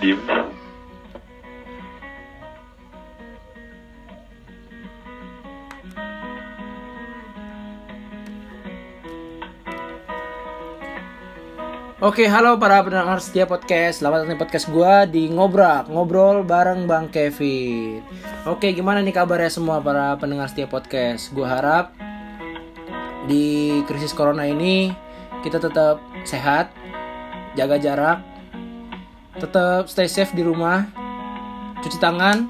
Diem. Oke, halo para pendengar setia podcast. Selamat datang di podcast gua di Ngobrak, ngobrol bareng Bang Kevin. Oke, gimana nih kabarnya semua para pendengar setia podcast? Gua harap di krisis corona ini kita tetap sehat, jaga jarak, tetap stay safe di rumah, cuci tangan,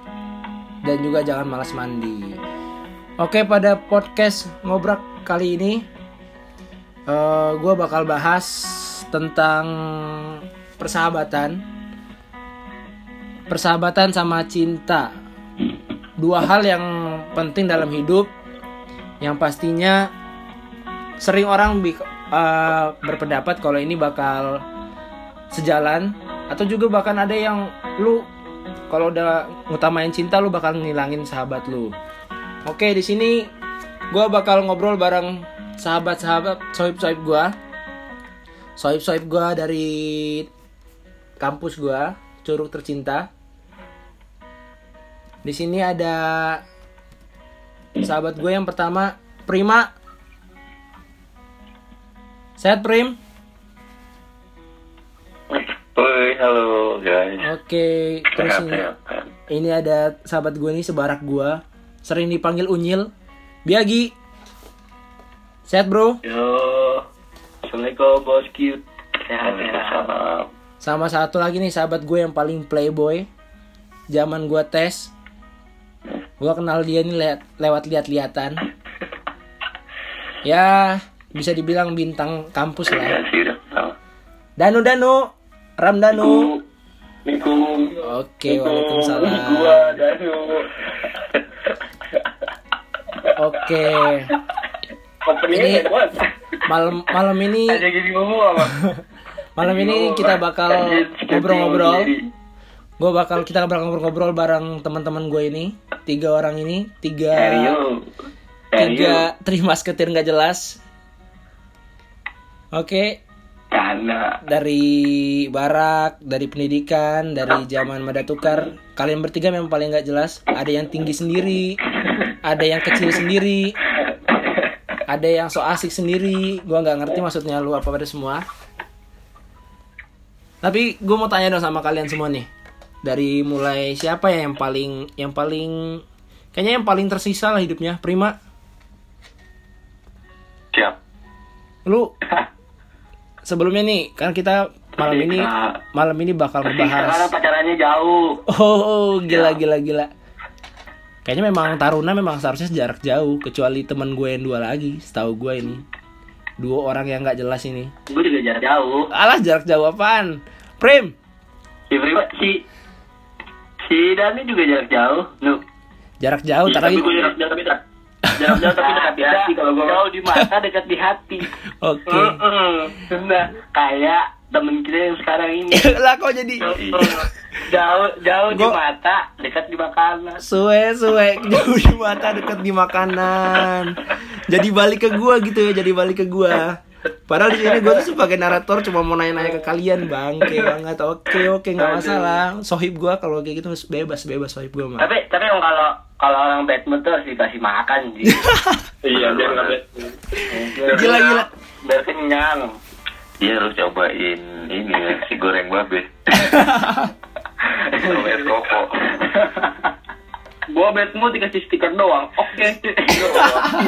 dan juga jangan malas mandi. Oke, pada podcast Ngobrak kali ini eh gue bakal bahas tentang persahabatan. Persahabatan sama cinta. Dua hal yang penting dalam hidup. Yang pastinya sering orang eh, berpendapat kalau ini bakal sejalan atau juga bahkan ada yang lu kalau udah ngutamain cinta lu bakal ngilangin sahabat lu. Oke di sini gue bakal ngobrol bareng sahabat-sahabat sohib-sohib gue sohib-sohib gue dari kampus gue Curug Tercinta. Di sini ada sahabat gue yang pertama Prima. Sehat Prim? Oi, halo guys. oke terus Sehat, ini, sehat. ini ada sahabat gue nih sebarak gue sering dipanggil Unyil. Biagi. Sehat bro? Yo, Assalamualaikum bos cute. Sehat. Waalaikumsalam. Sama satu lagi nih sahabat gue yang paling playboy Zaman gue tes Gue kenal dia nih le- lewat lihat-lihatan Ya bisa dibilang bintang kampus Ya lah tahu. Danu Danu Ram Danu Assalamualaikum. Oke waalaikumsalam Gua Danu. Oke Openingnya Ini-. Malam malam ini malam ini kita bakal ngobrol-ngobrol. Gue bakal kita bakal ngobrol-ngobrol bareng teman-teman gue ini. Tiga orang ini. Tiga tiga terima musketeer nggak jelas. Oke. Dari barak dari pendidikan dari zaman madatukar kalian bertiga memang paling nggak jelas. Ada yang tinggi sendiri ada yang kecil sendiri ada yang so asik sendiri. Gua nggak ngerti maksudnya lu apa pada semua. Tapi gue mau tanya dong sama kalian semua nih. Dari mulai siapa ya yang paling yang paling kayaknya yang paling tersisa lah hidupnya. Prima. Siap. lu. Sebelumnya nih kan kita malam ini malam ini bakal karena ngebahas pacarannya jauh. oh, oh, gila gila gila kayaknya memang taruna memang seharusnya jarak jauh kecuali teman gue yang dua lagi setahu gue ini dua orang yang nggak jelas ini Gue juga jarak jauh. alah jarak jauh apaan Prim Si Prima si si Dani juga jarak jauh. Nu. jarak jauh Tapi gue jarak jauh tapi tak. Jarak jauh tapi dekat di hati kalau gue. Jauh di mata dekat di hati. oke Heeh. Nah, kayak temen kita yang sekarang ini. lah kok jadi jauh jauh di Gua- mata, dekat di makanan. suwe suwe jauh di mata deket di makanan jadi balik ke gua gitu ya jadi balik ke gua padahal di sini gua tuh sebagai narator cuma mau nanya-nanya ke kalian bang kayak banget oke oke nggak masalah sohib gua kalau kayak gitu bebas bebas sohib gua mah Tapi tapi kalau kalau orang bad mood tuh harus dikasih makan sih. Iya, biar nggak bad. Gila, gila. Biar kenyang. Dia harus cobain ini ya, si goreng babe. Es koko. Gua mood dikasih stiker doang. Oke.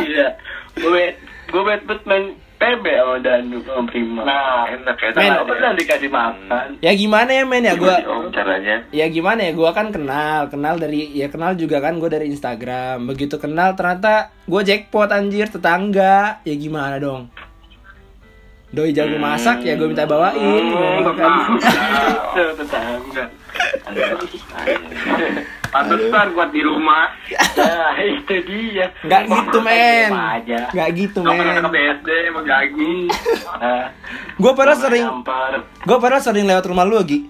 Iya. Gue gue bad mood main PB sama Danu sama Prima. Nah, enak ya. Men. Pernah dikasih makan. ya gimana ya men ya gua Om caranya. ya gimana ya gua kan kenal kenal dari ya kenal juga kan gua dari Instagram begitu kenal ternyata gua jackpot anjir tetangga ya gimana dong doi jago masak ya gue minta bawain gimana kan? Itu tetangga. Pantesan kuat di rumah. Nah, itu dia. Nggak gitu men Aja. Nggak gitu pernah men ke BSD emang gaji. Nah, Gue padahal sering. Gue padahal sering lewat rumah lu lagi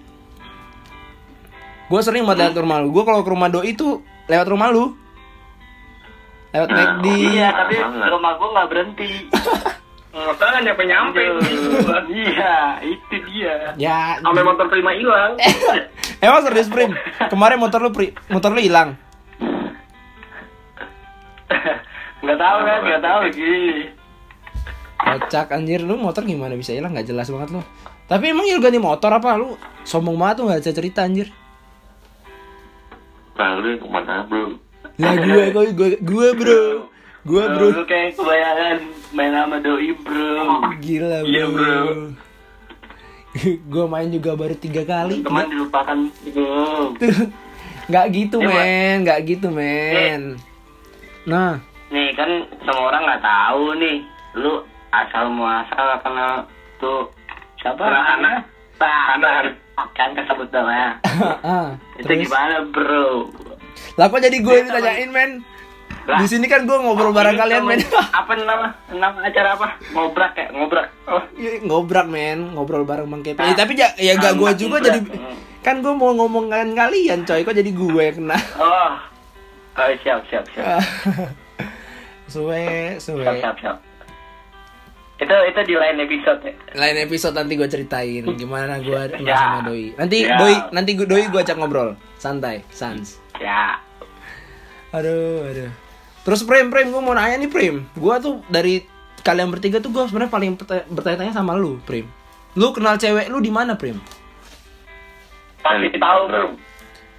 Gue sering banget lewat rumah lu. Gue kalau ke rumah doi itu lewat rumah lu. Lewat McD. Iya, tapi rumah gua nggak berhenti. Motor kan nyampe nyampe. Iya, itu dia. Ya. Sampai motor prima hilang. Emang serius Prim? Kemarin motor lu pri, motor lu hilang. Nggak tahu kan, nggak tahu gini. Kocak anjir lu motor gimana bisa hilang nggak jelas banget lu. Tapi emang lu ganti motor apa lu? Sombong banget tuh nggak bisa cerita anjir. Lalu yang ke mana bro? Lah gue gue gue gue bro. Gue bro. Lu kayak kebayangan main sama doi bro. Gila bro. Iya, bro. gue main juga baru tiga kali. Teman dilupakan bro. Tuh. Nggak gitu men, nggak gitu men. Nah, Nih kan semua orang nggak tahu nih. Lu asal muasal karena tuh siapa? Anak-anak. Anak. Kan kesebut namanya. ah, Itu terus. gimana bro? Lah kok jadi gue yang ditanyain men? Di sini kan gue ngobrol bareng Ini kalian men. Apa nama? Nama acara apa? Ngobrak ya, ngobrak. Oh. Iya, ngobrak men, ngobrol bareng Bang Kepi. Eh, tapi ya, ya gak gue juga jadi kan gue mau ngomongin kalian coy, kok jadi gue yang kena. Oh. Oh, siap, siap, siap. suwe, suwe. Siap, siap, siap. Itu itu di lain episode ya. Lain episode nanti gue ceritain gimana gue Ya. sama doi. Nanti Ya. doi, nanti gue doi gue ajak ngobrol, santai, sans. Ya. Aduh, aduh. Terus Prim, Prim, gue mau nanya nih Prim. Gue tuh dari kalian bertiga tuh gue sebenarnya paling berta- bertanya-tanya sama lu, Prim. Lu kenal cewek lu di mana, Prim? Pasti tahu bro.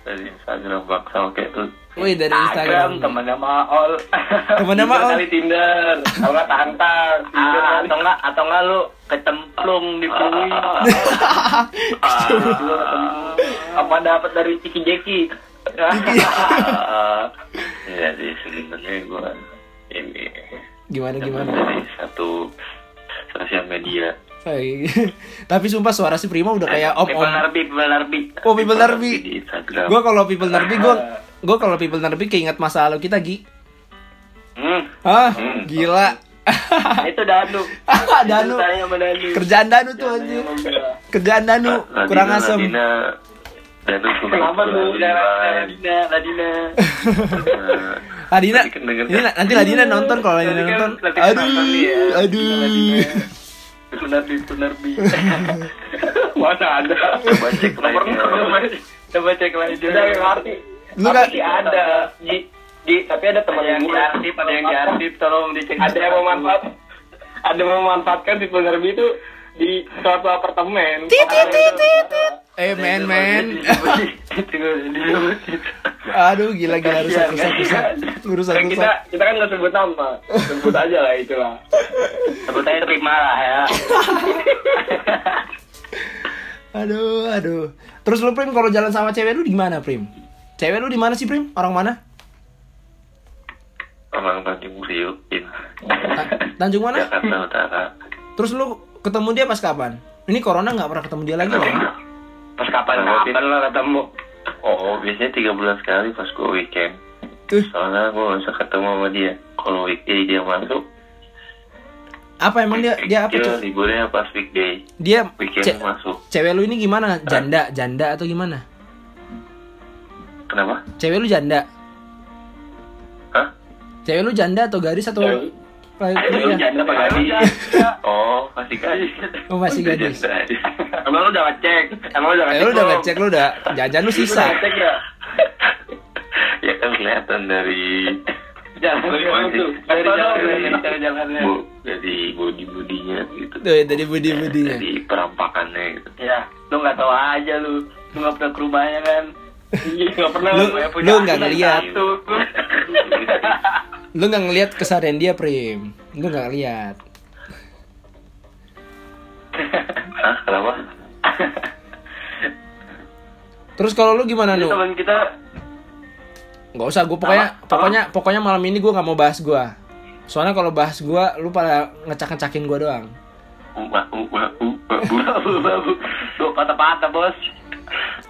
Dari Instagram bakal kayak tuh. Wih, dari Instagram. temannya Maol. Temannya Maol. Kali Tinder. Kalau nggak tantang. Tinder Ah, atau enggak atau enggak lu kecemplung di bumi. Apa dapat dari Ciki Jeki? Iya sih sebenarnya gue ini Gimana gimana? dari satu sosial media. Tapi sumpah suara si Prima udah kayak om People om. Narbi, People Narbi. Oh people. Instagram. Gue kalau people nerbi gue gue kalau people nerbi keinget masa lalu kita Gi. Hmm, Hah? Hmm. Gila. itu Danu. Danu. Kerjaan Danu tuh anjir. Kerjaan Danu kurang asem. Kenapa lu? Ladina, Ladina. Ladina, kan ini kan? nanti Ladina nonton kalau Ladina kan- nonton. kan Aduh, aduh. People Narbi, People Narbi. Mana ada? Coba cek lagi. Coba cek lagi. Udah ngerti. Lu kan- sih ada. Di, di, tapi ada teman yang diarsip, ada yang diarsip, tolong dicek. Ada yang memanfaat. Ada yang memanfaatkan si Nerbi itu di suatu apartemen. Eh men men. Aduh gila gila rusak rusak rusak. Rusak Kan kita rusak. kita kan nggak sebut nama, sebut aja lah itulah. Sebut aja terima lah ya. Aduh aduh. Terus lu Prim kalau jalan sama cewek lu di mana Prim? Cewek lu di mana sih Prim? Orang mana? Orang Tanjung Priok, Tanjung mana? Jakarta Utara. Terus lu ketemu dia pas kapan? Ini corona nggak pernah ketemu dia lagi loh. Pas kapan kapan lah ketemu? Oh, biasanya tiga bulan sekali pas gue weekend. Tuh, Soalnya gue bisa ketemu sama dia. Kalau weekday dia masuk, apa emang dia dia apa dia tuh? liburnya pas weekday. Dia Weekend ce- masuk. cewek lu ini gimana? Janda, janda atau gimana? Kenapa? Cewek lu janda? Hah? Cewek lu janda atau gadis atau Cewek. Pria? janda apa gadis? Oh, masih gadis. Oh, masih gadis. Emang lu udah ngecek? Emang lu udah Eh, ngecek? lu udah ngecek lu udah jajan lu sisa. Cek ya. ya kan kelihatan dari Jalan Dari tuh? Dari Dari jalannya, dari bu, dari body bodinya gitu. Tuh, dari budi-budinya. Dari perampakannya gitu. Ya, lu nggak tahu aja lu. Lu nggak pernah ke rumahnya kan? Iya pernah. Lu- punya lu nggak anak ngeliat. Lu nggak ngelihat keseharian dia, Prim. Lu nggak ngelihat. Hah, kenapa? Terus kalau lu gimana nu? teman kita Nggak usah, gue pokoknya pokoknya pokoknya malam ini gue nggak mau bahas gue. Soalnya kalau bahas gue, lu pada ngecak-ngecakin gue doang. Uwa, uwa, uwa, uwa. babu babu. Lu patah-patah bos.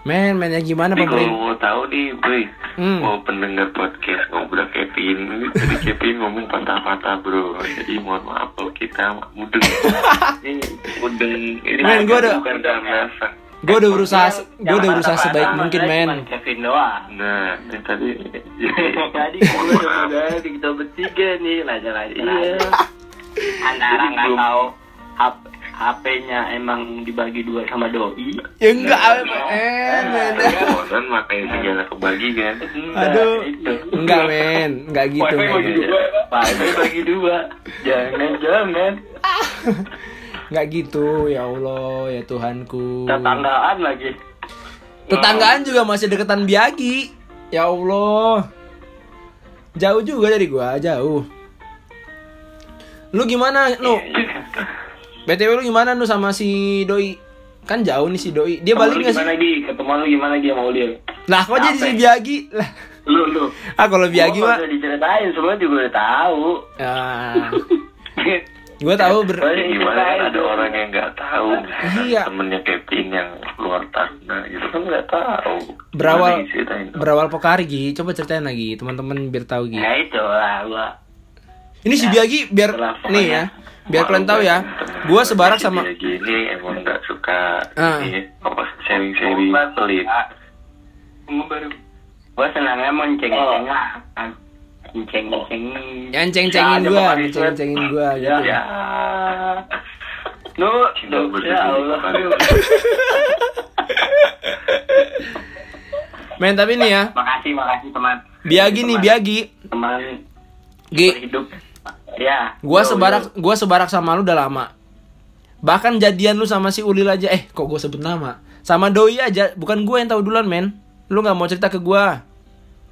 Men, mainnya gimana Nih kalau mau tahu nih, boy, Hmm. mau pendengar podcast ngobrol Kevin, ini tadi Kevin ngomong patah-patah bro, jadi mohon maaf kalau kita mudeng. ini mudeng, ini Men, gua ada- bukan karena sak- gue udah berusaha gue udah Yang berusaha sebaik mungkin men Kevin doang. Nah, ini tadi Tadi gue udah di kita bertiga nih lancar-lancar. Iya. Antara nggak tahu HP-nya emang dibagi dua sama doi. ya enggak men men teleponan makanya sinyalnya kebagi kan. aduh itu. enggak men enggak gitu Wifi bagi dua ya, Pak. Wifi bagi dua. Jangan jangan. enggak gitu ya Allah ya Tuhanku Tetanggaan lagi. tetanggaan juga masih deketan biagi ya Allah jauh juga dari gua jauh lu gimana nu btw lu gimana nu sama si doi kan jauh nih si doi dia balik nggak sih Gimana lagi? Ketemu lu gimana lagi sama Ulil? lah kok jadi si biagi lah Lu lu. ah kalau biagi mah usah diceritain semua juga udah tahu. ah gua tahu ber Ya, gimana kan ada orang yang nggak tahu. Iya. Temennya Kevin yang luar Taruna gitu kan nggak tahu. berawal berawal pokari Gi. coba ceritain lagi teman-teman biar tahu Gi. Ya itu lah gua. ini si biagi biar Itulah nih ya biar kalian tahu ya gua sebarak sama gini emang nggak suka Ah. ini apa sharing-sharing pelit. Gua baru. Gua senangnya mau ceng-ceng kan. Ceng-ceng. yang ceng-cengin Ya, gua ada ceng-cengin gua gitu Ya. Nu, Cinta nu, berdiri ya Allah. men tapi nih ya Makasih, makasih teman. biagi nih Teman- biagi Teman Gi hidup. Ya. gua Yo, sebarak yo. gua sebarak sama lu udah lama bahkan jadian lu sama si Ulil aja eh kok gua sebut nama sama doi aja bukan gua yang tahu duluan men lu nggak mau cerita ke gua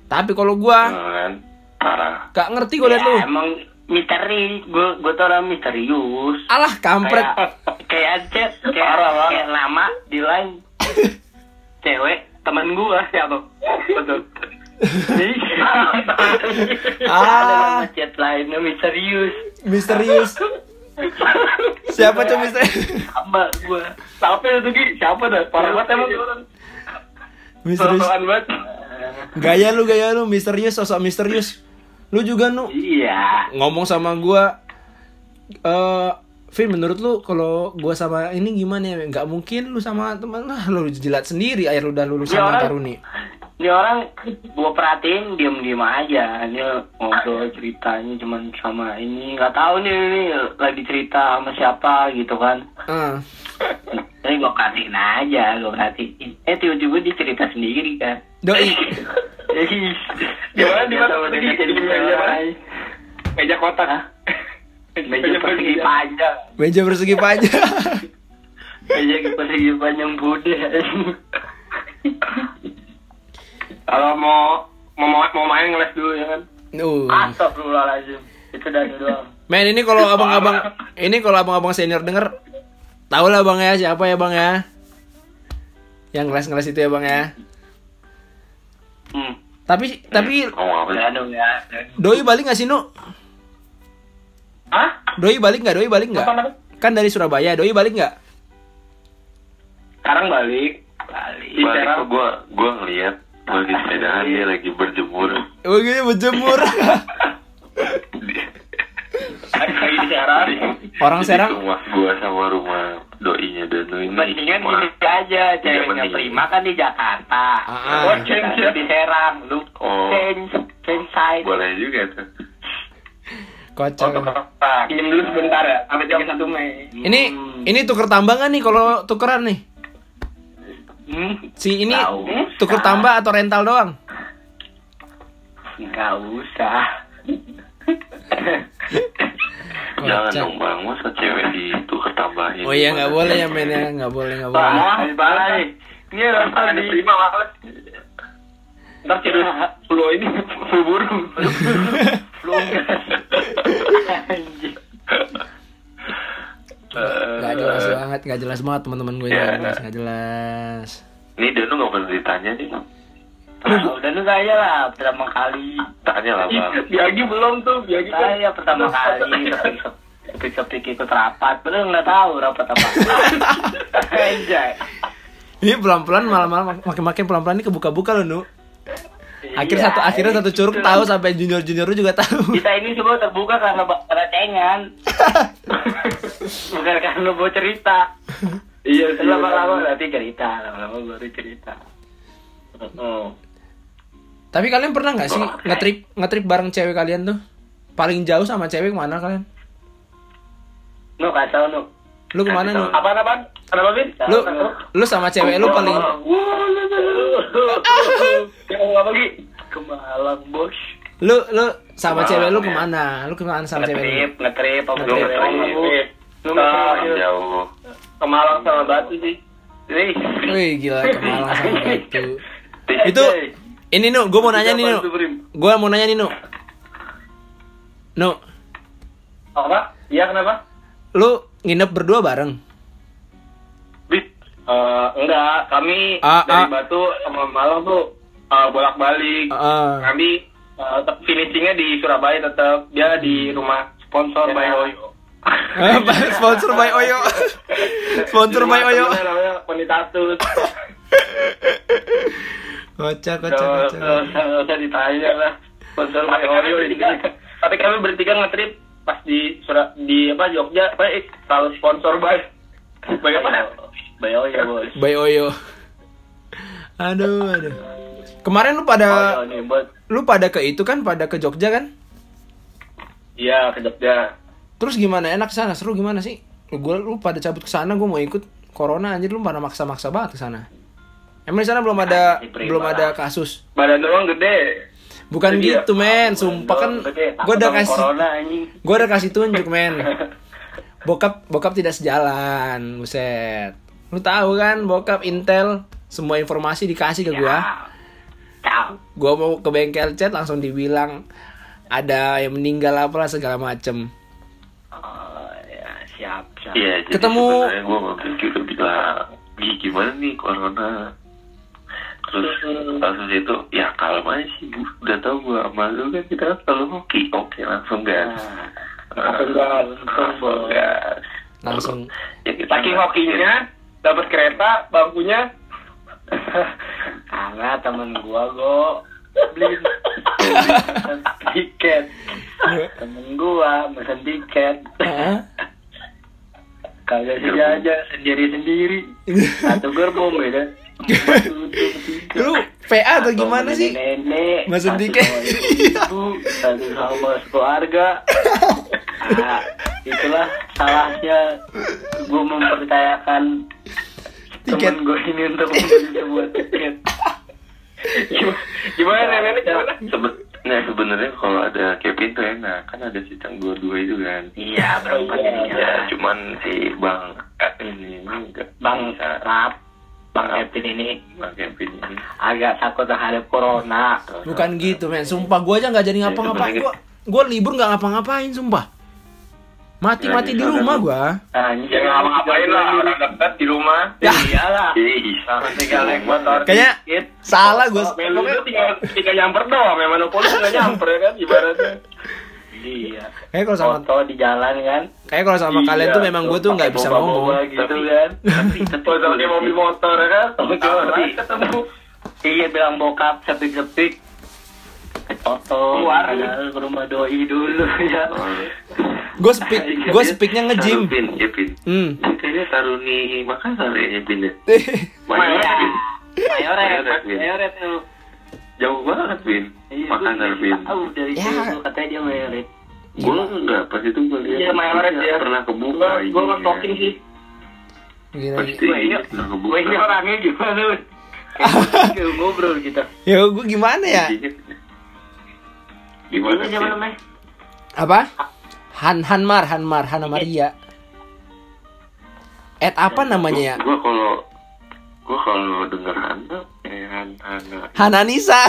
tapi kalau gua Nah, kan parah. gak ngerti gua liat Ya, lu emang misteri, gue gue tuh orang misterius. alah kampret Kayak kayak chat, kayak, kayak nama di line cewek temen gua siapa? Betul. Ah. Ada nama chat lainnya misterius. misterius siapa tuh misterius Sama gua. Siapa itu Gi? Siapa dah? Parah banget emang orang. misterius banget. gaya lu gaya lu misterius sosok misterius lu juga nu Iya. ngomong sama gua eh Vin menurut lu kalau gua sama ini gimana ya nggak mungkin lu sama teman lah lu jilat sendiri air lu udah lulus Ya, sama Taruni Ini orang gua perhatiin diem-diem aja. Dia ngobrol ceritanya cuman sama ini nggak tahu nih ini lagi cerita sama siapa gitu kan. ah Tapi gue perhatiin aja, gue perhatiin. Eh tiba-tiba dia cerita sendiri kan. doi Jadi Gimana, di mana? tahu dia Di- jadi di meja mana? orang. Meja kotak. Meja persegi panjang. meja persegi panjang Meja persegi panjang bude. Kalau mau mau mau main ngeles dulu ya kan. uh Astagfirullahaladzim. Itu dari doang. men ini kalau abang-abang ini kalau abang-abang senior denger tahu lah bang ya siapa ya bang ya yang ngeles-ngeles itu ya bang ya Hmm. tapi tapi? Aduh ya. doi balik gak sih nu Hah? doi balik nggak doi balik nggak kan dari Surabaya doi balik nggak Sekarang balik. Balik. Balik gua gua ngeliat lagi sepedahan dia lagi berjemur. oh gini berjemur Lagi di Serang. Orang Jadi Serang? Rumah gua sama rumah doinya Danu ini. Mendingan gini aja, ceweknya. Prima kan di Jakarta. Ah. Oh, change ya. di Serang. Lu Oh. change, change side. Boleh juga tuh. kocak Pinjam dulu sebentar ya. Sampai 31 Mei. ini Hmm. ini tuker tambangan nih kalau tukeran nih Hmm, si ini tuker usah. tambah atau rental doang Nggak usah. Jangan dong bang, masa cewek di itu ketambahin. oh iya nggak boleh ya men ya nggak boleh nggak boleh Wah, parah nih. Ini rasa Ada di prima. Ntar tidur flu ini flu burung. Anjing. Nggak jelas banget nggak jelas banget teman-teman gue nggak jelas nggak jelas Ini Danu nggak pernah ditanya nih. Nah, udah lu saya lah pertama kali. Tanya lah bang. Biagi belum tuh, biagi kan. Saya pertama kali sepik-sepik ikut rapat, bener nggak tahu rapat apa. Anjay. ini pelan-pelan malam-malam makin-makin pelan-pelan ini kebuka-buka loh nu akhir Iya, satu akhirnya satu curug itu. tahu sampai junior junior lu juga tahu Kita ini semua terbuka karena karena cengan. Bukan karena mau cerita. Iya sih. lama-lama nanti cerita lama-lama baru cerita Oh. Tapi kalian pernah nggak sih ngetrip ngetrip bareng cewek kalian tuh? Paling jauh sama cewek mana kalian? nu kacau nu Lu ke mana lu? Apaan apaan? Kenapa Bin? Lu lu sama cewek lu paling Yang ngomong apa Gi? ke Malang bos lu lu sama cewek lu ke mana? Lu ke mana sama cewek lu? ngetrip ngetrip apa Ngetrip. Lu Jauh, jauh. ke Malang sama Batu sih. Wih, Wih gila ke Malang sama Batu. Itu ini nu, gue mau nanya nih nu. Gue mau nanya nih nu. Nu, Apa? Iya kenapa? lu nginep berdua bareng? Bis, eh, enggak, kami Ah, dari ah. Batu sama Malang tuh eh, bolak-balik. Heeh. Kami tetap finishingnya di Surabaya tetap dia di rumah sponsor by Oyo. Sponsor by Oyo. Sponsor by Oyo. Namanya Ponitatus. Kocak, kocak, kocak. usah ditanya lah. Sponsor by Oyo ini. Tapi kami bertiga ngetrip pas di Surab di apa Jogja, apa eh, selalu sponsor by by apa? By Oyo bos By Oyo. Aduh, aduh. Kemarin lu pada bos lu pada ke itu kan, pada ke Jogja kan? Iya ke Jogja. Terus gimana? Enak sana? Seru gimana sih? Gue lu pada cabut ke sana, gue mau ikut corona anjir lu pada maksa-maksa banget ke sana. Emang di sana belum ada Ah, diterima belum ada kasus. Badan doang gede. Bukan Iya. gitu, men. Sumpah kan gue udah kasih corona anjing gue udah kasih tunjuk, men. Bokap bokap tidak sejalan, buset. Lu tahu kan, bokap Intel semua informasi dikasih ke gua. Ciao. Gua mau ke bengkel chat langsung dibilang ada yang meninggal apalah segala macem. Oh, ya, siap, siap. Iya, jadi Ketemu- gue waktu itu bilang, Gi, gimana nih corona? Terus langsung itu, ya kalem aja sih, Bu. udah tau gue sama lu kan kita kalau hoki, oke langsung gas. Langsung gas, langsung gas. Langsung Ya, kita Saking hokinya dapat kereta, bangkunya Karena temen gua go beli tiket. Temen gua mesen tiket. Kagak aja sendiri-sendiri. Satu gerbong beda. Lu PA atau gimana sih? Nenek, tiket. sama ibu, satu sama keluarga. Nah, itulah salahnya gue mempercayakan Tiket. temen gue ini untuk membeli sebuah tiket. gimana nenek gimana? Sebe- nah sebenarnya kalau ada Kevin tuh enak kan ada si Cang dua-dua itu kan Iya, berempat ini ya cuman si Bang eh, ini enggak Bang Rap, Bang Kevin ini Bang Kevin ini agak takut terhadap corona. Bukan gitu, men. Sumpah gua aja nggak jadi ngapa-ngapain. Gua gua libur nggak ngapa-ngapain, sumpah. Mati-mati di rumah gua. Nah, ini Ya nggak ngapain lah orang dekat di rumah. Ya. Iyalah. Ih, Sama tinggal naik motor. Kayaknya salah gua. Melu tinggal tinggal nyamper doang, memang monopoli nggak nyamper ya kan ibaratnya. Iya. Kayak kalau sama Foto di jalan kan. kayak kalau sama Iya, kalian tuh memang gua tuh nggak bisa ngomong. Boba gitu Tapi- kan. tapi tapi Kalau pakai mobil motor ya kan, Tapi- tapi ketemu. Iya bilang bokap sepik-sepik. Foto Keluar. ke rumah doi dulu ya. Gue speak, gue speaknya nge-gym. Pin, ya Pin. Hmm. Kayaknya taruh nih Makassar ya Pin ya. Mayoret. Mayoret, mayoret tuh. Jauh banget Pin. Iya, Pin. Tahu dari Ya. dulu katanya dia mayoret. Gue enggak pas itu gue lihat. Iya, Mayoret ya. Pernah kebuka. Gua gua ininya. nge-stalking sih. Gila. Pasti ini- Gue ini orangnya gimana? Ngobrol kita. Ya gue gimana ya? Gimana Ini sih? Apa? Han Hanmar, Hanmar, Hana Maria. Ed apa namanya ya? Gue kalau gue kalau denger Hana, eh Han Hana. Hananisa.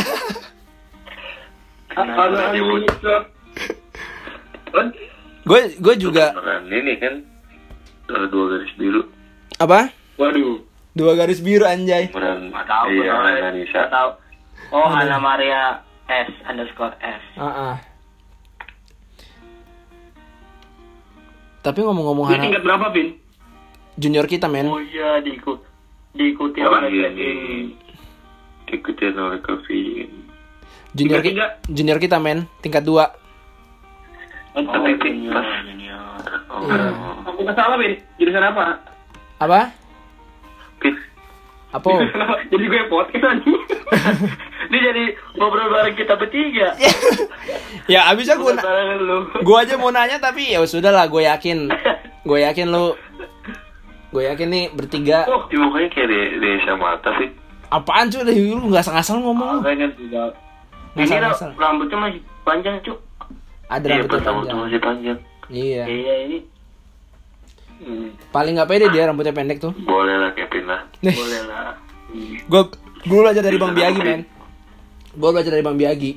Buat- Gue gue juga ini kan dua garis biru apa? Waduh. Dua garis biru anjay. tahu iya tahu. Oh, Hana Maria S underscore S. Ah, ah. Tapi ngomong-ngomong Hana tingkat berapa, Vin? junior kita men. Oh iya diikut diikuti Apa? oleh Iya. Ikutin oleh Kevin Junior Tingkat tiga. ki- junior kita men, tingkat 2. Oh, Tapi Vin junior, pas junior. oh, Iya. Aku nggak salah, Vin. Jurusan apa? Apa? Apa? jadi gue podcast anjing. Ini jadi ngobrol bareng kita bertiga. ya abisnya gue gue aja mau nanya tapi ya sudah lah gue yakin gue yakin lu gue yakin nih bertiga Oh, Di mukanya kayak de desa mata sih. Apaan cuy dari lu nggak ngasal ngomong lu makanya juga. Ini rambutnya masih panjang, Cuk. ada Iya, rambutnya panjang masih panjang. iya Iya, ini. Hmm, paling nggak pede dia rambutnya pendek tuh Boleh lah Kevin lah. boleh lah. gue gue belajar dari bang Biagi men gue belajar dari bang Biagi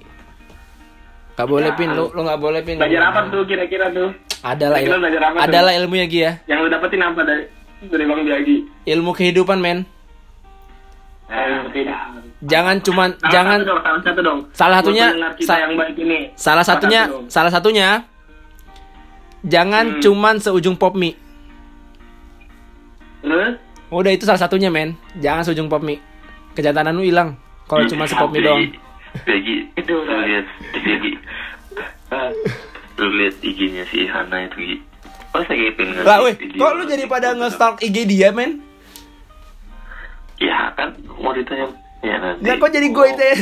Gak boleh pin lu lu nggak boleh pin Belajar apa tuh kira-kira tuh? adalah tuh? adalah ilmunya Gi ya Yang lu dapetin apa dari dari Bang Biagi? ilmu kehidupan men Eh, jangan cuman Salah jangan satu dong, salah satu dong. Salah satunya- sa- yang baik ini. salah satunya satu dong. salah satunya jangan Hmm. cuman seujung pop mie. Terus? udah itu salah satunya men. Jangan seujung pop mie. Kejantanan lu hilang kalau cuma se pop mie doang. Bagi, Itu. Lu lihat, Bagi, Ah, lu lihat IG-nya si Hana itu Gi. Masa Kevin nge- lah weh kok lu jadi pada nge-stalk IG dia men Ya kan, mau ditanya ya nanti. Lah kok jadi gue itu ya?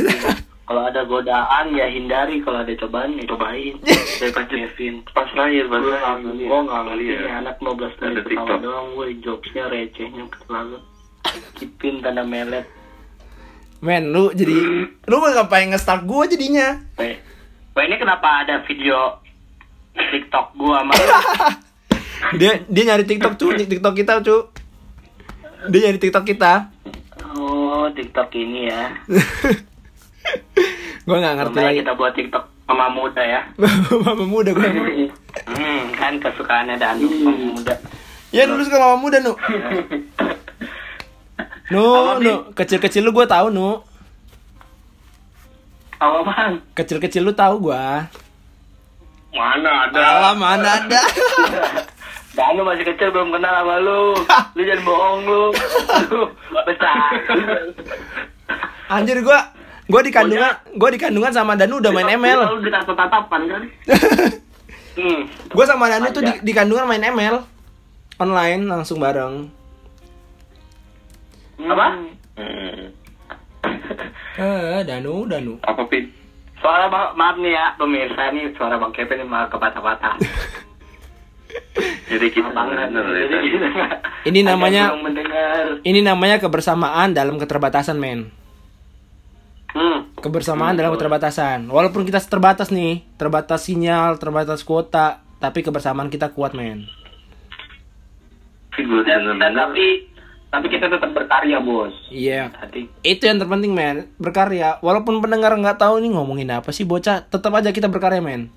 Kalau ada godaan ya hindari, kalau ada cobaan ya cobain. Saya pas Kevin, pas lahir, pas lahir. gue nggak ngerti Iya. nih anak 15 tahun TikTok. doang gue jokesnya recehnya terlalu kipin tanda melet men lu jadi lu mau ngapain nge-stalk gue jadinya Weh, ini kenapa ada video TikTok gua sama lu? dia dia nyari TikTok cu TikTok kita cu dia nyari TikTok kita Oh, TikTok ini ya. gue nggak ngerti Makanya lagi kita buat TikTok sama muda ya. mama muda gue Hmm, kan kesukaannya Danu sama muda. ya dulu suka mama muda nu nu nu kecil kecil lu gue tahu nu Apa bang? kecil kecil lu tahu gue Mana Alah mana ada Danu masih kecil belum kenal sama lu. Lu jangan bohong lu. Lu besar. anjir gue gue di kandungan gue di kandungan sama Danu udah main ML Lu ditatap-tatapan kan? Hmm. gue sama Danu tuh di, di kandungan main ML online langsung bareng Apa? Hmm. eh Danu Danu Apa Pin? Suara bang, maaf nih ya pemirsa nih suara bang Kevin ini malah kepatah-patah. Jadi kita Jadi ya kita Ini namanya- ini namanya kebersamaan dalam keterbatasan men. Hmm. kebersamaan dalam keterbatasan. Walaupun kita terbatas nih terbatas sinyal terbatas kuota tapi kebersamaan kita kuat men. Tapi tapi tapi kita tetap berkarya bos. iya. Tadi itu yang terpenting men. Berkarya. Walaupun pendengar nggak tahu nih ngomongin apa sih bocah tetap aja kita berkarya men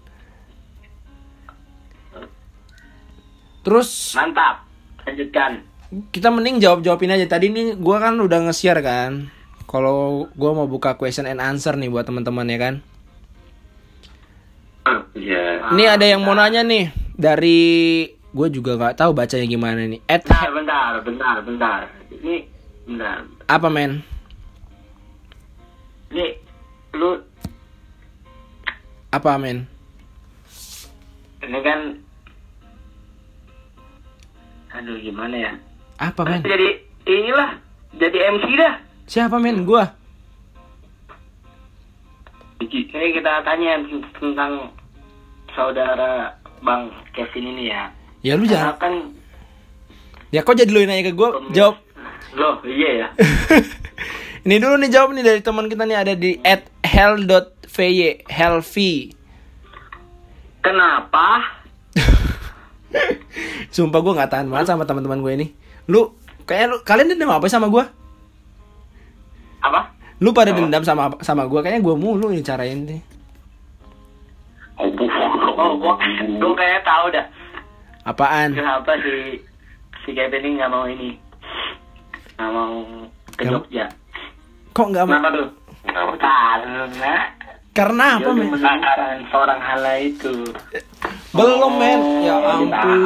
terus mantap. Lanjutkan. kita mending jawab jawabin aja tadi nih gua kan udah nge-share kan kalau gua mau buka question and answer nih buat teman-teman ya kan Iya. ini ada yang mau nanya nih dari gue juga nggak tahu bacanya gimana nih at Bentar, bentar, bentar, bentar. Ini bentar. apa men Ini lu apa men ini kan aduh gimana ya? apa men Jadi inilah jadi MC dah. siapa men gua Ini kita tanya tentang saudara Bang Kevin ini ya. ya lu jangan kan ya kok jadi lu yang nanya ke gue jawab Loh, iya ya. ini dulu nih jawab nih dari teman kita nih ada di at hell.vy hellv Kenapa? Sumpah gue nggak tahan banget sama teman-teman gue ini lu kayak lu kalian dendam apa sama gue Apa? lu pada dendam sama sama gue kayaknya gue mulu yang carain nih Oh, bu. Oh, gua, gua kayak tahu dah. apaan Kenapa si si Kevin ini nggak mau ini? Nggak mau ke Nggak- Jogja. kok nggak mau Kenapa tuh? Karena karena apa men menemukan seorang hala itu. Belum men ya ampun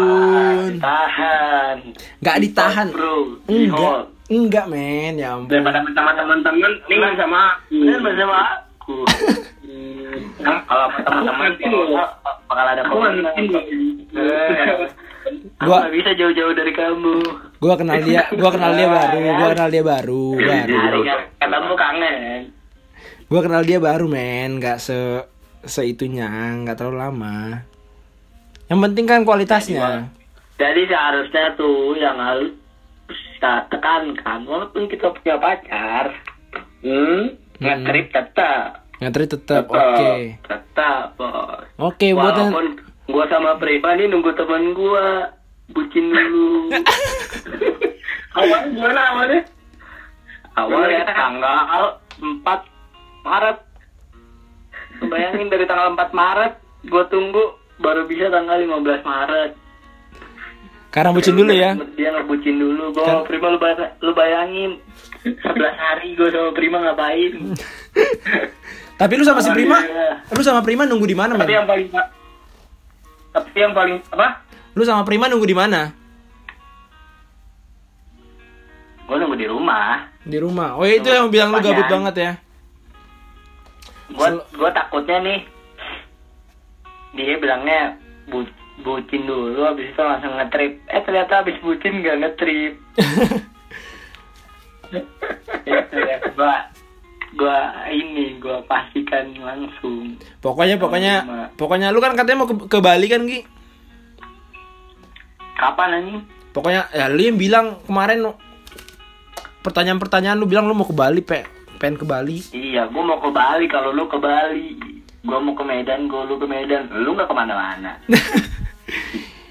Ditahan. nggak ditahan Bro, enggak Enggak. men ya ampun Daripada sama teman-teman, nih sama aku. bersama aku. Nah, kalau sama teman-teman kalau bakal ada pemenang. Eh, Aku Gua- nggak bisa jauh-jauh dari kamu. Gua kenal dia, gua kenal dia baru, gua kenal dia baru, baru. Hari kan ketemu kangen. Gua kenal dia baru, men, nggak se seitunya, nggak terlalu lama. Yang penting kan kualitasnya. Jadi seharusnya tuh yang harus kita tekankan walaupun kita punya pacar, hmm, nge-trip tetap, Ngatri tetap, tetap, oke. tetap, bos. Oke, buat yang Walaupun gua sama Prima nih nunggu temen gua bucin dulu. Awal gimana awalnya? Awal ya tanggal 4 Maret. Bayangin dari tanggal 4 Maret gua tunggu baru bisa tanggal 15 Maret. Karena bucin dulu ya. Dia ngebucin dulu. Gua Kan- Prima lu, bay- lu bayangin 11 hari gua sama Prima ngapain. Tapi lu sama si Prima, Iya. lu sama Prima nunggu di mana, Tapi men? yang paling tapi yang paling apa? Lu sama Prima nunggu di mana? Gua nunggu di rumah. Di rumah. Oh, itu yang bilang lu gabut banget ya. Gua Sel- gua takutnya nih dia bilangnya bu, bucin dulu habis itu langsung ngetrip. Eh ternyata habis bucin gak ngetrip. Itu ya, gua gua ini gua pastikan langsung. Pokoknya pokoknya Sama. pokoknya lu kan katanya mau ke, ke Bali kan, Gi? Kapan anjing? Pokoknya ya lu yang bilang kemarin pertanyaan-pertanyaan lu bilang lu mau ke Bali, pe pengen ke Bali. Iya, gua mau ke Bali kalau lu ke Bali. Gua mau ke Medan, gua lu ke Medan. Lu nggak ke mana-mana.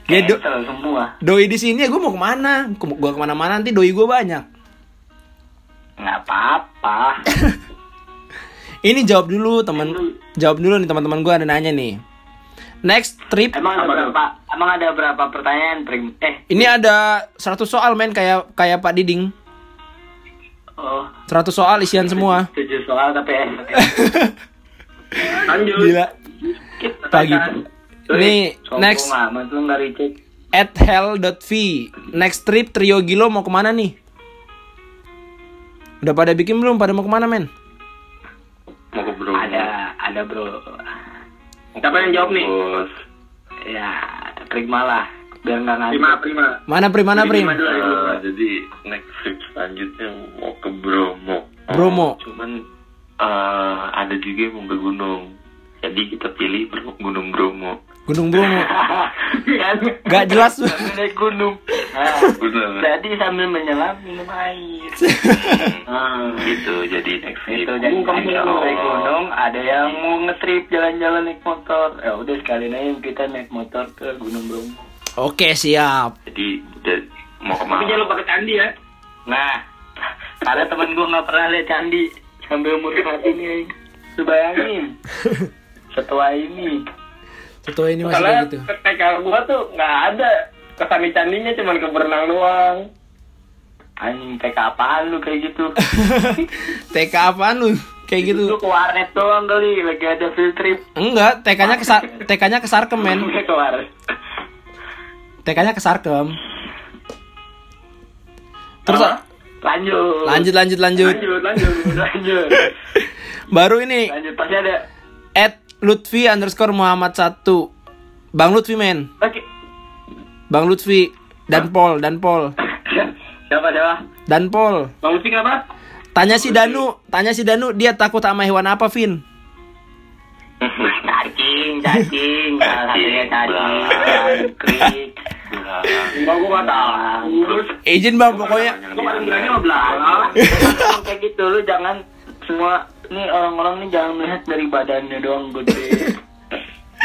Ya, do- semua. doi di sini ya gue mau ke mana? Ke- Gua ke mana-mana nanti doi gue banyak. Nggak apa-apa. Ini jawab dulu teman, jawab dulu nih teman-teman gue ada nanya nih. Next trip, Emang ada Apa berapa? Emang ada berapa pertanyaan, Prim? Eh, ini ada 100 soal men kayak kayak Pak Diding. oh, 100 soal isian semua. tujuh soal tapi eh. Lanjut. Gila. Pagi. Nih, next at hell.v. Next trip trio Gilo mau ke mana nih? Udah pada bikin belum? Pada mau ke mana men? Mau ke Bromo. Ada, ada bro. Siapa yang jawab nih? Bos. Ya, terima lah. Biar nggak ngantuk. Prima, Prima. Mana Prim? Mana Prim? Prima. Eh, jadi next trip selanjutnya mau ke Bromo. Bromo. Cuman eh, ada juga yang mau ke gunung. Jadi kita pilih Gunung Bromo. Gunung Bromo. Kan? Gak jelas tuh. Sambil naik gunung. Nah, jadi sambil menyelam minum air. Hmm, gitu. Jadi next trip. Itu jadi Kamu naik Insya Allah. gunung, ada yang mau ngetrip jalan-jalan naik motor. Ya udah sekalian aja kita naik motor ke Gunung Bromo. Oke siap. Jadi udah mau Tapi ke mana? jangan lupa ke candi ya. Nah, karena temen gue nggak pernah lihat candi sampai umur saat ini. Lu bayangin, setua ini. Setua ini masih Karena kayak gitu. TK gua tuh nggak ada kesani candinya cuman ke berenang doang. Anjing TK apaan lu kayak gitu? TK apaan lu? Kayak gitu. Lu ke warnet doang kali, lagi ada field trip. Enggak, TK-nya ke TK-nya ke Sarkem men. Lu ke warnet. TK-nya ke Sarkem. Terus Apa? Lanjut. lanjut lanjut lanjut. Lanjut, lanjut. Lanjut. Baru ini Lanjut. Pasti ada. at Lutfi underscore Muhammad 1 Bang Lutfi men Oke. Bang Lutfi Dan Pol Dan Pol Siapa siapa? Dan Pol Bang Lutfi kenapa? Tanya si Danu Tanya si Danu Dia takut sama hewan apa Vin Cacing, cacing. Salah satunya cacing. Gua. Izin bang pokoknya. Gua paling berani sama belalang. kayak gitu lu jangan semua nih orang-orang nih jangan melihat dari badannya doang gede.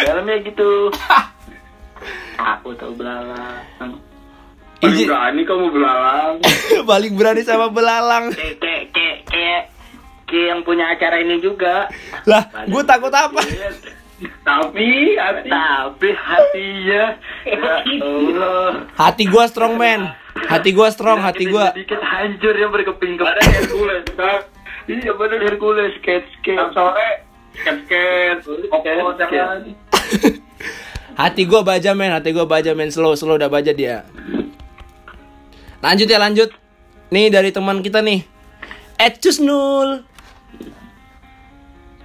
Dalamnya gitu. Aku tahu belalang Paling Izin. berani kamu belalang. Paling berani sama belalang kayak kayak kayak kayak kayak yang punya acara ini juga. Lah gue takut apa Tapi hati tapi hatinya ya. Allah. Hati gue strong man Hati gue strong Hati gue sedikit hancur ya berkeping ada keping Hercules. Iya bener Hercules. Skate skate. Setiap sore. Sket-sket. jangan. Hati gue baja men. Hati gue baja men. Slow slow udah baja dia. Lanjut ya lanjut. Nih dari teman kita nih. Ed Cusnul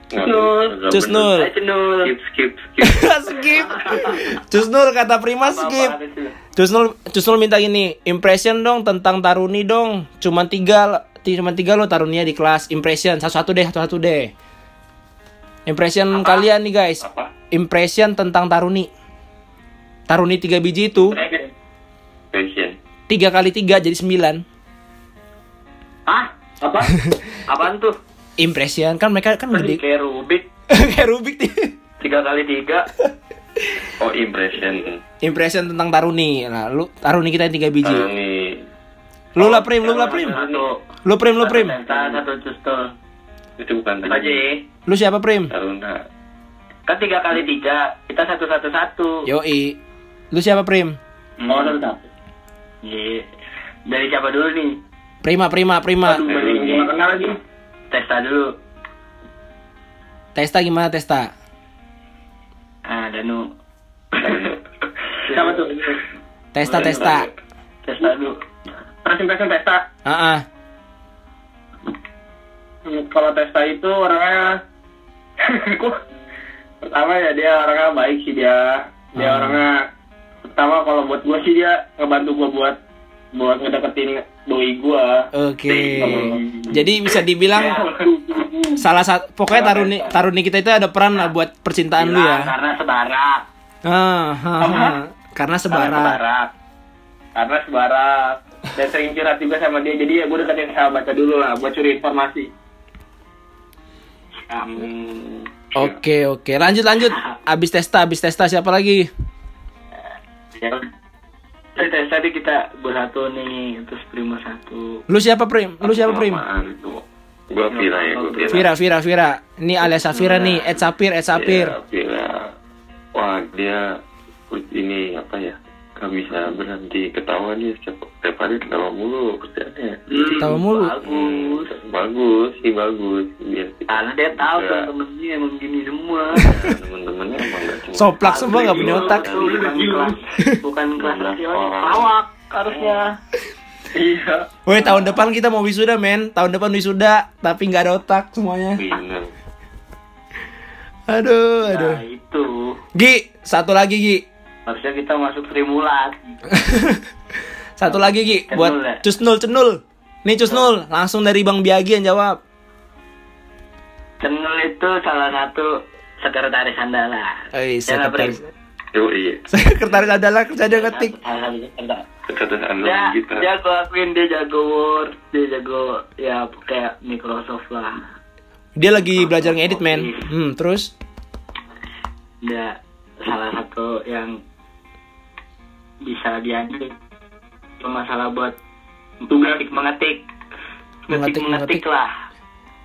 Nggak Cus. Nul. Skip, skip, skip. skip. Cusnul kata Prima skip. Apa-apa itu? Cusnul Cusnul minta gini, impression dong tentang Taruni dong. Cuman tiga, cuman tiga lo Tarunia di kelas. Impression satu-satu deh, satu-satu deh. Impression kalian nih guys. Apa? Impression tentang Taruni. Taruni tiga biji itu Passion. tiga kali tiga jadi sembilan. Hah? Apa? Apaan tuh? Impression kan mereka kan gede. kayak Rubik. Kayak Rubik nih. Tiga kali tiga. Oh, impression. Impression tentang Taruni. Nah, lu Taruni kita yang tiga biji. Kalau nih Lu lah Prim, lu lah Prim. Lu Prim, lu Prim. Satu, satu Custul. itu bukan Apa aja ya? Lu siapa Prim? Taruna. Kan tiga kali tiga. Kita satu satu satu. Yoi. Lu siapa Prim? Mau satu satu. Iya. Dari siapa dulu nih? Prima, Prima, Prima. Aduh, Testa dulu. Testa gimana Testa? Ah, Danu. Siapa tuh? Testa, Testa. Testa dulu. Langsung pesen Testa. Ah, ah. Hmm, Kalau Testa itu orangnya pertama ya dia orangnya baik sih dia. Dia Hmm. orangnya pertama kalau buat gua sih dia ngebantu gua buat buat ngedeketin doi gua. Oke. Jadi bisa dibilang salah satu pokoknya Taruni Taruni kita itu ada peran lah buat percintaan lu ya. Karena sebarak. Ah, ah, ah. Karena Karena sebara. sebarak. Karena sebarak. Dan sering curhat juga sama dia. Jadi ya gue deketin sahabatnya dulu lah buat curi informasi. Hmm. Oke, oke. Lanjut, lanjut. Abis Testa, abis Testa siapa lagi? Ya. Dari tadi kita bersatu nih, terus Prima satu. Lu siapa Prim? Lu siapa Prim? Gua Vira ya, gua Vira. Vira, Vira, Vira. Ini alias Safira nih, Ed Sapir, Ed Sapir. Iya, Vira. Wah, dia ini apa ya? Gak bisa berhenti ketawa dia setiap, setiap hari ketawa mulu kerjanya. Tahu mulu. Bagus. Hmm, bagus sih bagus biar Karena dia tahu temen-temennya emang gini semua. Ya, temen-temennya emang gak cuma Soplak semua gak punya otak. bukan kelas, bukan kelas pelawak harusnya. Iya. Woi, tahun depan kita mau wisuda, men. Tahun depan wisuda, tapi nggak ada otak semuanya. bener. Aduh, aduh. Nah itu Gi, satu lagi Gi. Harusnya kita masuk Trimulat. Satu lagi Gi, Cenul buat ya? Cusnul, Cenul. Nih Cusnul, langsung dari Bang Biagi yang jawab. Cenul itu salah satu sekretaris andalan. Eh, sekretaris. Yo iya, Sekretaris adalah kerja dia ngetik. Sekretaris. andalan kita. dia aku akuin dia jago Word, dia jago ya kayak Microsoft lah. Dia lagi belajar ngedit, men. Hmm, terus Dia salah satu yang bisa diambil cuma masalah buat tugas mengetik Mengetik, mengetik mengetik mengetik. lah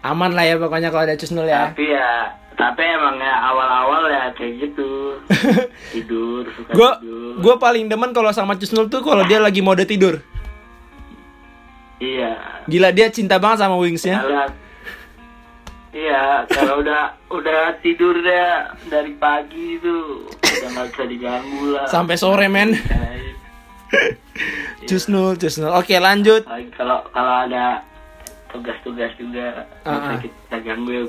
aman lah ya pokoknya kalau ada Cusnul ya. tapi ya tapi emang ya awal-awal ya kayak gitu tidur suka tidur gue paling demen kalau sama Cusnul tuh kalau dia lagi mode tidur. iya Gila dia cinta banget sama Wingsnya. Iya kalau udah udah tidur dia dari pagi itu udah nggak bisa diganggu lah Sampai sore, men. Cusnul, Cusnul. Oke, lanjut. Kalau kalau ada tugas-tugas juga ah. bisa kita ganggu ya.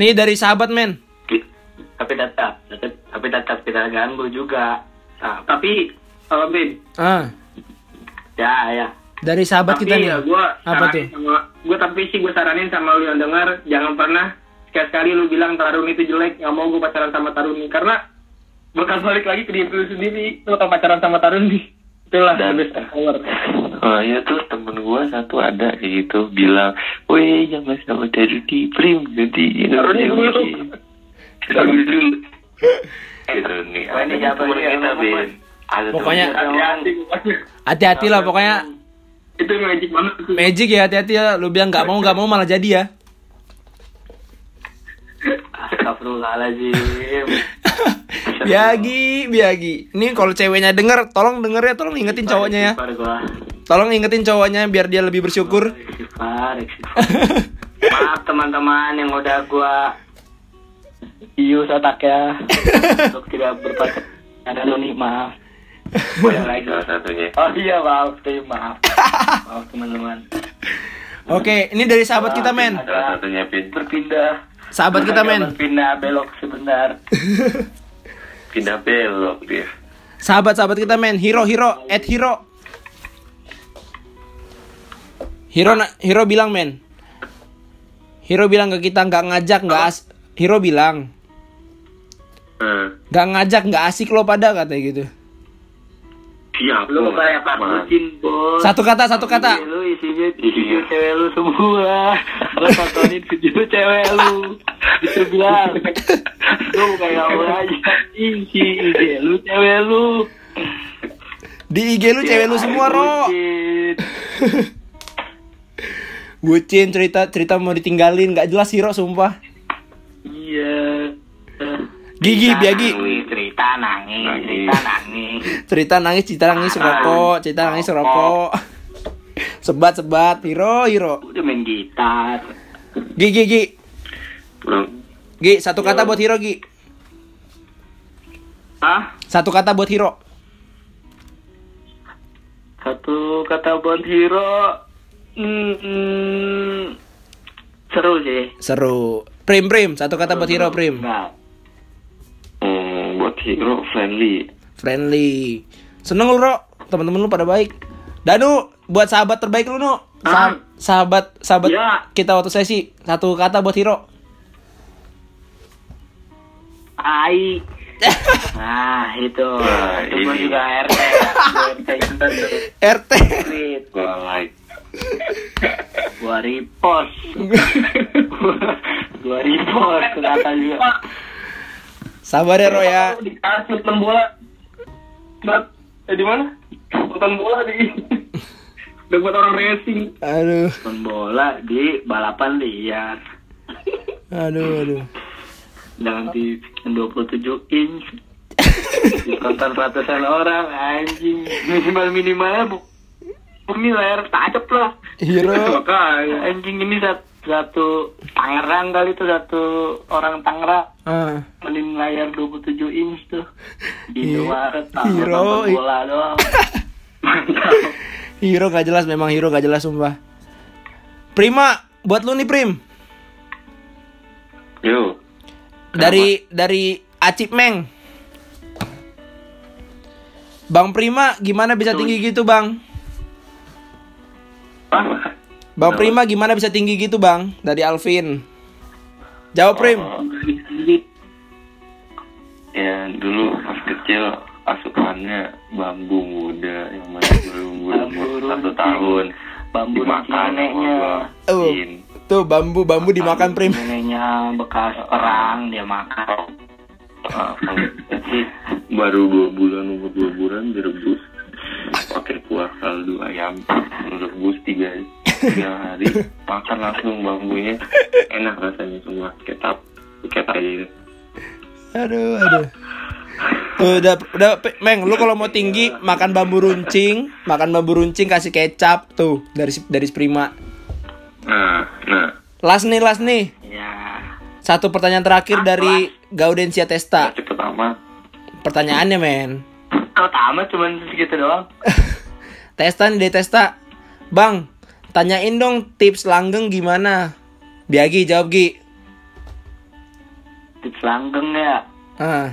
Nih dari sahabat, men. Tapi tetap, tapi tetap kita ganggu juga nah, Tapi kalau Bin, Ah, ya ya dari sahabat tapi kita nih. ya gue Apa tuh? sama gue tapi sih gue saranin sama lu yang dengar jangan pernah sekali-sekali lu bilang Taruni itu jelek nggak mau gue pacaran sama Taruni karena bakal balik lagi ke diri lu sendiri lu bakal pacaran sama Taruni itulah Dan- power Oh iya tuh temen gua satu ada kayak gitu bilang, weh jangan sama Taruni Prim jadi Taruni dulu. Taruni dulu. Gitu ini Ada siapa temen kita Apa, Ben. Pokoknya Hati-hati lah pokoknya itu magic banget magic ya hati-hati ya. Lu bilang nggak mau nggak mau malah jadi ya. Astagfirullahaladzim Biagi, Biagi. Ini kalau ceweknya denger, tolong denger ya, tolong ingetin cowoknya ya. Tolong ingetin cowoknya biar dia lebih bersyukur. Istighfar. Maaf teman-teman yang udah gua ius otaknya untuk tidak berpacaran nih maaf. Salah satunya. Oh iya maaf, tuh maaf. Maaf teman-teman. Oke, ini dari sahabat kita, men. Salah satunya Pin. Berpindah Sahabat kita men. Pindah belok sebentar. Pindah belok dia. Sahabat sahabat kita men. Hero hero at hero. Hero na- hero bilang men. Hero bilang ke kita nggak ngajak nggak as. Hero bilang Eh, nggak ngajak nggak asik lo pada katanya gitu. Siap Lu kayak Pak Mas. Bucin, bos. Satu kata satu kata. Lu isinya video cewek lu semua. Lu tontonin video cewek lu. Itu bilang. Lu kayak lu aja. Isi IG lu cewek lu. Di IG lu cewek lu semua ro. Bucin. Cerita cerita mau ditinggalin nggak jelas hero sumpah. Iya. Gigi Cerita biagi. nangis, Cerita nangis, Nangis. cerita nangis. Cerita nangis cerita nangis rokok cerita nangis rokok. Sebat sebat hero hero. Udah main gitar. Gigi gigi. Belum. Gi, satu kata buat hero Gi. Hah? Satu kata buat hero. Satu kata buat hero. Hmm, hmm, seru sih. Seru. Prim prim, satu kata buat hero prim. Enggak. Hero friendly. Friendly. Seneng lu Ro, teman-teman lu pada baik. Danu, buat sahabat terbaik lu Nu. Sa- Ah. sahabat sahabat Ya. kita waktu sesi. Satu kata buat hero. Ai. Nah, itu. Nah, itu ini. juga RT. RT. RT. Gua like. Gua repost. gua repost kata juga. Sabar ya Ro ya. Dikasih nonton bola. Eh di mana? Nonton bola di. Udah buat orang racing. Aduh, Nonton bola di balapan liar. aduh, aduh. Dengan TV 27 inch. Ditonton ratusan orang anjing. Minimal minimalnya bu. Bumi layar tajep lah. Hero. Makanya. Anjing ini satu, satu Tangerang kali itu satu orang Tangerang Ah, Mending layar 27 inch tuh Di Iya. luar Hero. nonton bola doang hero gak jelas memang hero gak jelas sumpah. Prima, buat lu nih Prim. Yo. Dari dari Acip Meng. Bang Prima gimana bisa tinggi gitu, Bang? Bang Prima gimana bisa tinggi gitu, Bang? Dari Alvin. Jawab, Prim. Oh, ya dulu pas kecil asupannya bambu muda yang masih belum Bambu umur satu tahun Bambu dimakan. Oh. Tuh bambu bambu dimakan, Prim. Neneknya bekas perang dia makan Ah, jadi baru dua bulan umur dua bulan direbus pakai kuah kaldu ayam direbus tiga tiga hari makan langsung bambunya enak rasanya semua ketap ketap aja gitu. Aduh, aduh. Udah, udah, Meng, lu kalau mau tinggi makan bambu runcing, makan bambu runcing kasih kecap tuh dari dari Prima. nah nah Last nih, last nih. Ya Satu pertanyaan terakhir dari Gaudensia Testa. cepet amat Pertanyaannya, men. Tamat cuman segitu doang Testa nih, dari Testa. Bang, tanyain dong tips langgeng gimana? Biagi jawab Gi. Tips langgeng ya Ah,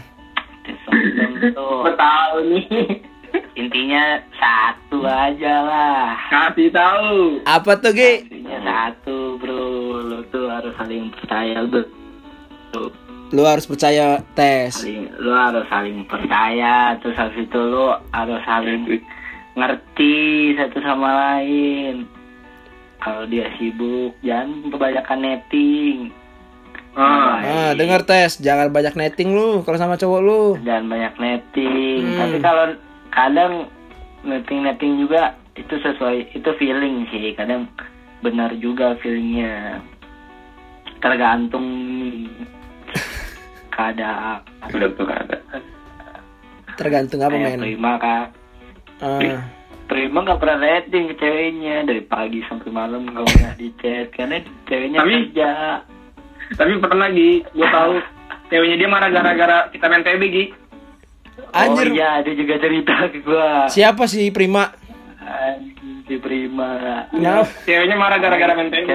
Tips langgeng tuh tahu nih. Intinya satu aja lah Kasih tahu. apa tuh Gi? Intinya satu bro Lu tuh harus saling percaya bro Tuh, Lu harus percaya tes. saling, Lu harus saling percaya Terus habis itu lu harus saling ngerti satu sama lain Kalau dia sibuk Jangan kebanyakan netting. Ah. Ah, denger tes, jangan banyak netting lu kalau sama cowok lu. dan banyak netting. Hmm. tapi kalau kadang netting netting juga itu sesuai itu feeling sih. Kadang benar juga feelingnya. Tergantung keadaan. Tuh ada Tergantung apa, men? prima kak. Ah, prima nggak pernah netting ke ceweknya dari pagi sampai malam nggak di chat karena ceweknya Tapi- kerja Tapi pernah lagi, gue tahu ceweknya dia marah gara-gara kita main PB Gi. Anjir. oh iya dia juga cerita ke gua siapa sih Prima? Si prima Kenapa? Ceweknya marah gara-gara main PB.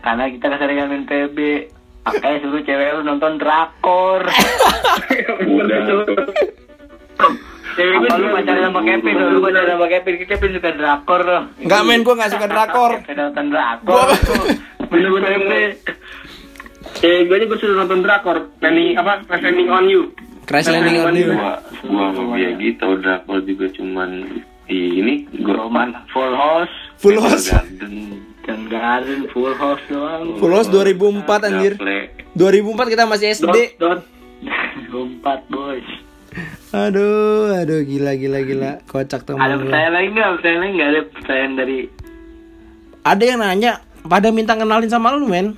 Karena kita keseringan main PB Makanya suruh cewek lu nonton drakor. Udah. Cewek gue Apa lu juga- pacaran sama Kevin? Lu pacaran sama Kevin? Kevin suka drakor loh. Enggak men, gue gak suka drakor. Kevin nonton drakor. Bener-bener Cewek gue aja gue sudah nonton drakor Landing apa? Crash Landing on You Crash Landing on You. Gua, gua sama dia gitu, drakor juga cuman di ini, gua Roman full house Full house. Garden. dan garden full house doang. Full house 2004 anjir. Gaple. 2004 kita masih SD. dot Empat bos. Aduh, aduh gila gila gila. Kocak temen Ada pertanyaan lagi nggak? Pertanyaan lagi nggak ada pertanyaan dari Ada yang nanya, pada minta kenalin sama lu, men.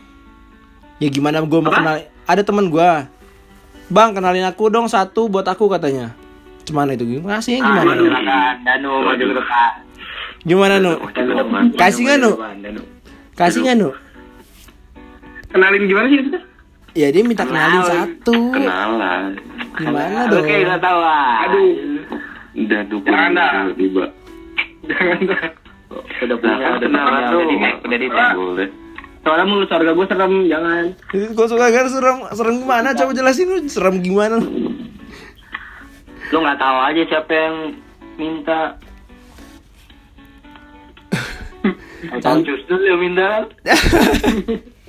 Ya gimana gue mau kenal? Ada temen gua. Bang, kenalin aku dong satu buat aku katanya. Cuman itu gimana sih? Ah, Gimana? silakan Danu maju ke depan. Gimana nu? Kasih nggak, Nu? Kasih nggak nu? Kenalin gimana sih? Ya dia minta kenalin Kenalan. satu. Kenalan. Gimana dong? kayak nggak tahu ah. Aduh. Udah dukung dah. tiba-tiba. Jangan dah Udah punya, Nah, udah kenalan punya, tuh. udah di tag, udah di tag. Boleh. Soalnya mulut keluarga gue serem Jangan Gue suka gak serem, serem gimana? Coba jelasin lu serem gimana? Lu nggak tahu aja siapa yang minta. Tahu justru yang minta.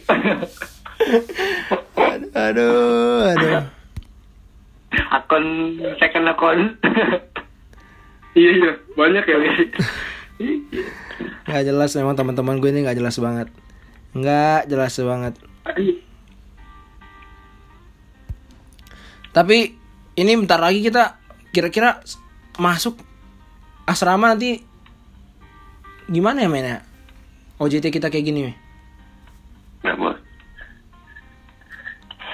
Aduh, aduh. akun second akun. Iya iya Banyak ya Gak jelas memang teman-teman gue ini gak jelas banget. Nggak jelas banget. Tapi ini bentar lagi kita kira-kira masuk asrama nanti gimana ya mainnya? OJT kita kayak gini. Nggak, bos.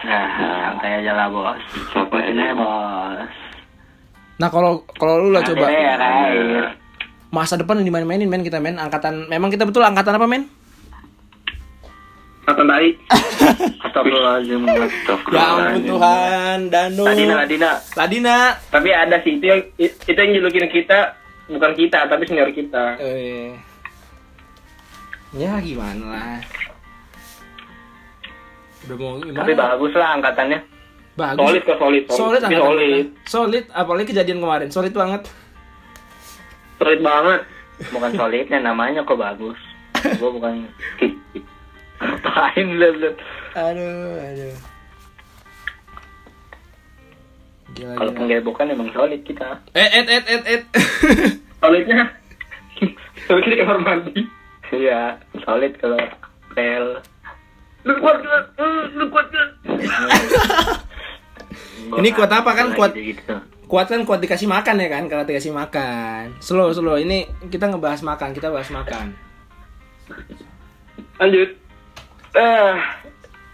Nah, santai aja lah bos. Aja? bos. Nah kalau kalau lu lah Nanti coba deh, Rai. masa depan dimain-mainin men kita men angkatan memang kita betul angkatan apa men? Kata tai Astagfirullahaladzim. Ya ampun Tuhan, Danu. Ladina, Ladina. Ladina. Tapi ada sih Itu yang Itu yang julukin kita Bukan kita Tapi senior kita Eh. Ya gimana lah. Udah mau gimana? Tapi bagus lah angkatannya. Bagus. Solid kok solid Solid solid kita. Solid, apalagi kejadian kemarin. Solid banget. Solid banget Bukan solidnya namanya kok bagus. Gua bukan ngapain belum belum. Aduh, aduh. Gila, Kalau gila. penggerebekan emang solid kita. Eh, eh, eh, eh, eh. Solidnya Solidnya di kamar mandi Iya, solid kalau pel. Lu kuat gak? Lu kuat gak? Ini kuat apa kan? Kuat- gitu. kuat kan kuat dikasih makan ya kan? Kalau dikasih makan. Slow, slow. Ini kita ngebahas makan, kita bahas makan. Lanjut Ah,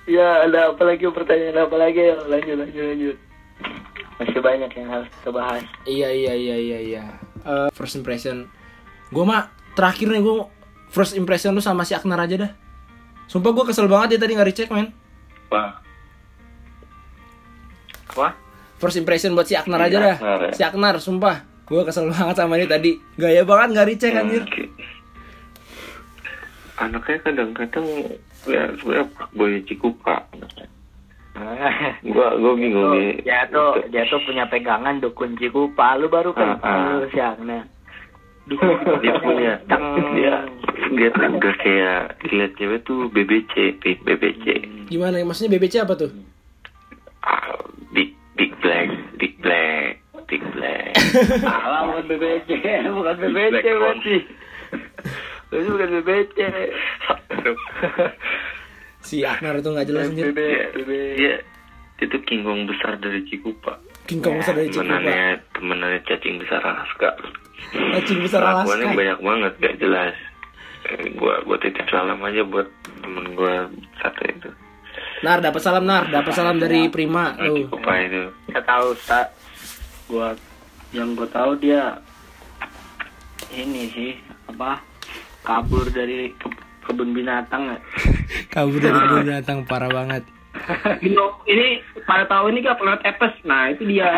ya ada apa lagi pertanyaan apa lagi? Lanjut, lanjut, lanjut. Masih banyak yang harus kita bahas. Iya iya iya iya iya. Eh, first impression. Gue mah terakhir nih gue first impression lu sama si Aknar aja dah. Sumpah gue kesel banget dia tadi nggak recheck men. Pak. Apa? First impression buat si Aknar Si aja dah. Aknar ya? Si Aknar, sumpah. Gue kesel banget sama dia tadi. Gaya banget nggak recheck anjir. Oke. Anaknya kadang-kadang ya sebenarnya boy cikupa. Gua gua bingung nih. dia tuh dia tuh punya pegangan dukun Cikupa lu baru kan Ah, ah. lu siakna dia punya. Dia dia tuh gak kayak lihat cewek tuh BBC BBC Gimana? Maksudnya BBC apa tuh? ah, big big black big black big black. Salah bukan BBC bukan BBC berarti. Itu bukan BBC Si Aknar itu nggak jelas anjir. dia, dia itu king kong besar dari Cikupa King Kong besar dari Cikupa. temenannya temenannya cacing besar Alaska Cacing besar Kelakuannya Alaska. banyak banget gak jelas Eh, gua gua titip salam aja buat temen gua satu itu Nar, dapat salam Nar, dapat salam dari Prima tuh. Cikupa itu Gak tahu tak gua yang gua tahu dia ini sih apa kabur dari ke- kebun binatang? Kabur dari kebun binatang parah banget. Bino, ini pada tahun ini kan pernah tepes. Nah itu dia.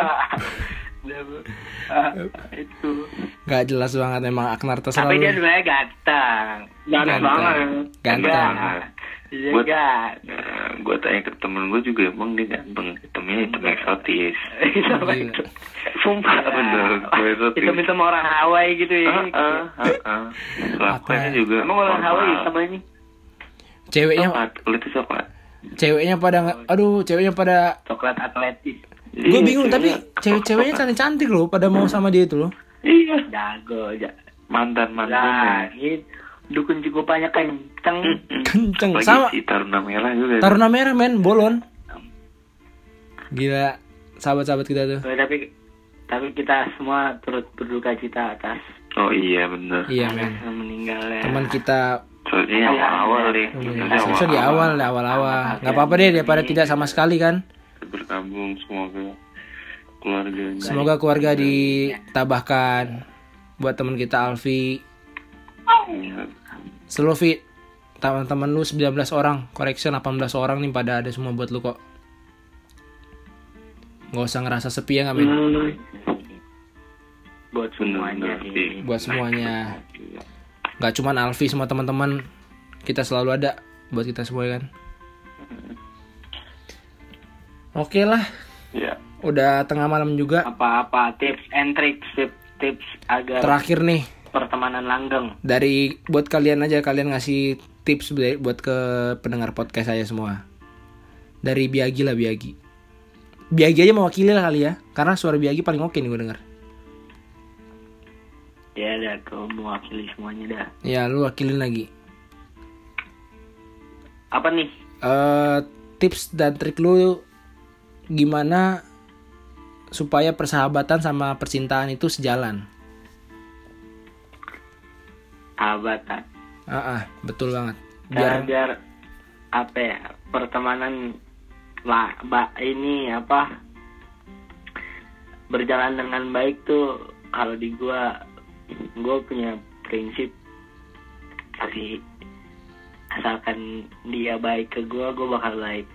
Ah, itu. Gak jelas banget emang Aknar terserah tapi dia sebenarnya ganteng. Ganteng banget. Ganteng. Iya. Buat- kan? Nah, gue tanya ke temen gue juga emang dia ganteng? Hitamnya hitam eksotis. Itu. sumpah. Bener gue eksotis. Kita minta sama orang Hawaii gitu ya. ah ah Kelakuannya Apa? juga Emang orang. Hawaii sama ini? Ceweknya coklat kulitnya coklat ceweknya pada aduh, ceweknya pada Coklat atletis. gue Iya, bingung tapi ceweknya cewek-ceweknya cantik-cantik loh pada mau sama dia itu loh. iya Jago, ja. mantan gitu. Dukun cukup banyak kenceng. Kenceng Apalagi sama si Taruna Merah juga Taruna Merah men, bolon. Gila, sahabat-sahabat kita tuh. Oh, tapi tapi kita semua turut berduka cita atas oh iya bener Iya men. meninggalnya. Teman kita awal-awal deh Iya, Maksudnya susah di awal, di awal-awal. Nggak apa-apa deh daripada tidak sama sekali kan. berkabung semoga keluarganya Semoga keluarga ditabahkan buat teman kita Alfi. Iya. Selufi teman-teman lu 19 orang, correction 18 orang nih pada ada semua buat lu kok. Nggak usah ngerasa sepi ya men? Hmm. buat semuanya. Buat semuanya. Nggak cuman Alfi semua teman-teman kita selalu ada buat kita semua ya kan. Oke lah, ya udah tengah malam juga. Apa-apa tips and tricks tips, tips agar Terakhir nih pertemanan langgeng. dari buat kalian aja kalian ngasih tips bu- buat ke pendengar podcast saya semua. Dari Biagi lah Biagi. Biagi aja mewakili lah kali ya, karena suara Biagi paling oke nih gue denger. Ya udah kau mewakili semuanya dah. Ya lu wakilin lagi. Apa nih? eh tips dan trik lu gimana supaya persahabatan sama percintaan itu sejalan. Sahabatan. Ah, ah, betul banget. Biar Biar biar apa ya? Pertemanan lah, ba, ini apa? Berjalan dengan baik tuh kalau di gua gua punya prinsip tapi asalkan dia baik ke gua gua bakal baik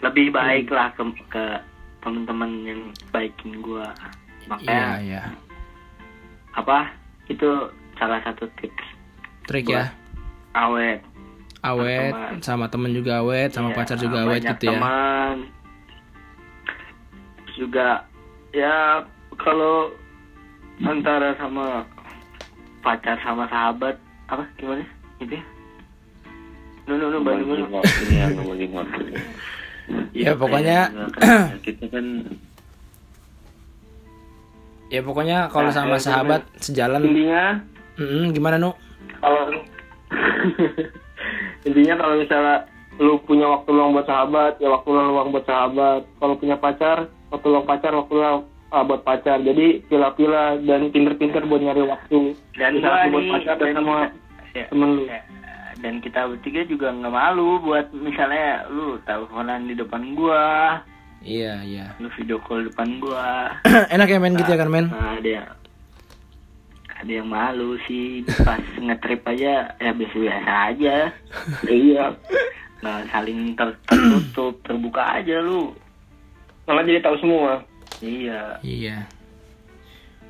lebih baik lah ke, ke teman-teman yang baikin iya makanya iya. apa itu salah satu tips Trik ya. awet Awet Teman. sama temen juga awet, sama Iya, pacar juga awet gitu ya. teman juga ya kalau antara sama pacar sama sahabat apa gimana? Gitu ya? Nu nu nu balik Ya pokoknya kan kita kan ya pokoknya kalau Nah, sama ya, sahabat sejalan. intinya? Mm-mm, gimana nu? kalau intinya kalau misalnya lu punya waktu luang buat sahabat ya waktu luang buat sahabat. Kalau punya pacar waktu luang pacar waktu luang ah, buat pacar. Jadi pilih-pilih dan pinter-pinter buat nyari waktu. Dan Bisa gua buat pacar dan sama ya, temen lu. ya, dan kita bertiga juga nggak malu buat misalnya lu teleponan di depan gua. Iya iya. lu video call depan gua. Enak ya main gitu ya kan men? Nah, ada yang ada yang malu sih. Pas ngetrip aja ya biasa-biasa aja. iya. Nah, saling ter- tertutup, terbuka aja lu. malah jadi tahu semua Iya. Iya.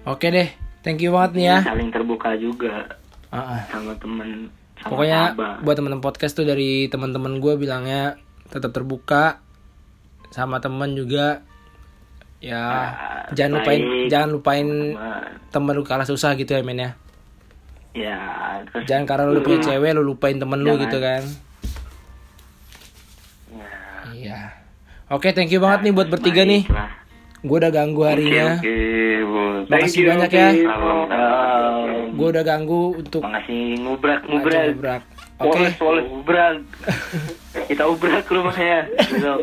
Oke deh, thank you banget nih ya. Saling terbuka juga ah. sama temen sama Pokoknya buat teman-teman podcast tuh dari teman-teman gue bilangnya tetap terbuka sama teman juga ya Ah, jangan lupain baik. jangan lupain Teman. temen lu kalah susah gitu ya men ya Ya, terus jangan karena lu punya cewek lu lupain temen lu Jangan. gitu kan ya, iya oke thank you banget nih buat bertiga nih baiklah. Gue udah ganggu harinya oke bos makasih banyak ya gue udah ganggu untuk makasih ngubrak ngubrak. ngobrak. oke Woles, woles. Ubrak. Kita ubrak rumahnya. Lu.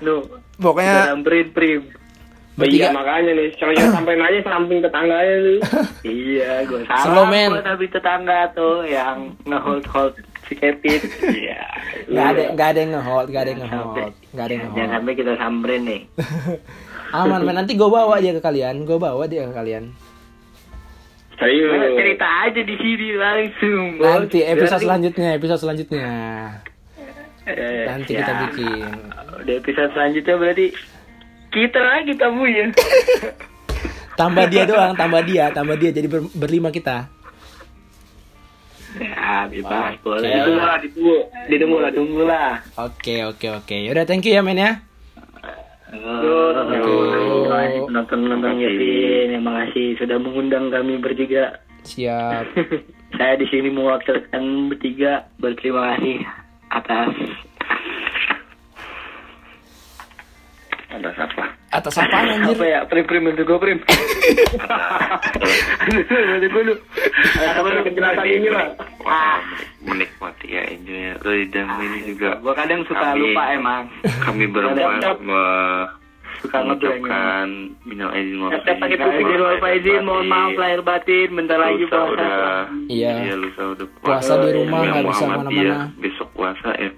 Lu. pokoknya Samperin prim. bertiga iya makanya nih sekalian sampein aja samping tetangga aja lu Iya, gue Slow, salah man. buat habis tetangga tuh yang nge-hold hold si Kevin. Iya. nggak ada nggak ada yang ngehold nggak ada yang Jangan ngehold sampai- nggak ada yang Jangan ngehold sampai kita samperin nih. Aman men nanti gue bawa dia ke kalian gue bawa dia ke kalian serius cerita aja di sini langsung. Bos. nanti episode Berarti- selanjutnya episode selanjutnya Eh, nanti kita siap. bikin Di episode selanjutnya berarti kita lagi tamunya. tambah dia doang tambah dia tambah dia jadi ber- berlima kita Ya, bebas Oke. boleh. Ditunggu lah, ditunggu. Ditunggu lah, tunggu lah. Oke oke oke. Yaudah thank you ya men ya. Terima kasih penonton-penonton Kevin. Terima kasih sudah mengundang kami bertiga. Siap. Saya di sini mewakilkan bertiga. Berterima kasih atas Atas apa? Atas apa anjir? apa ya? Prim prim untuk gue prim. Untuk gue lu. Apa penjelasan ini lah? Menikmati ya enjoy Lidam ini juga Gue kadang suka Kami- lupa emang. kami berbuat me- Suka ngebleng. mengucapkan minal aidin wal faizin. Izin wal faizin, mohon maaf lahir batin, bentar lagi puasa. Iya. iya lusa udah Puasa di rumah, Yang nggak bisa Muhammadiyah ke mana-mana. besok puasa ya